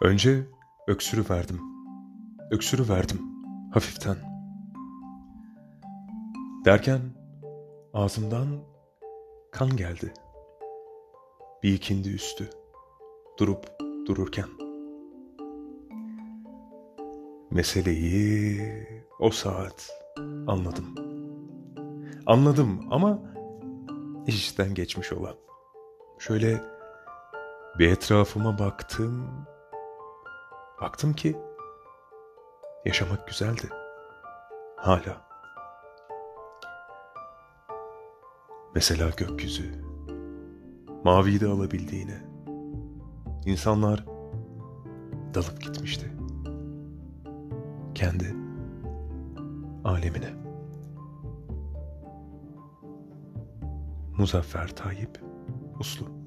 Önce öksürü verdim. Öksürü verdim hafiften. Derken ağzımdan kan geldi. Bir ikindi üstü. Durup dururken. Meseleyi o saat anladım. Anladım ama işten geçmiş olan. Şöyle bir etrafıma baktım. Baktım ki yaşamak güzeldi. Hala. Mesela gökyüzü. Maviyi de alabildiğine. İnsanlar dalıp gitmişti. Kendi alemine. Muzaffer Tayyip Uslu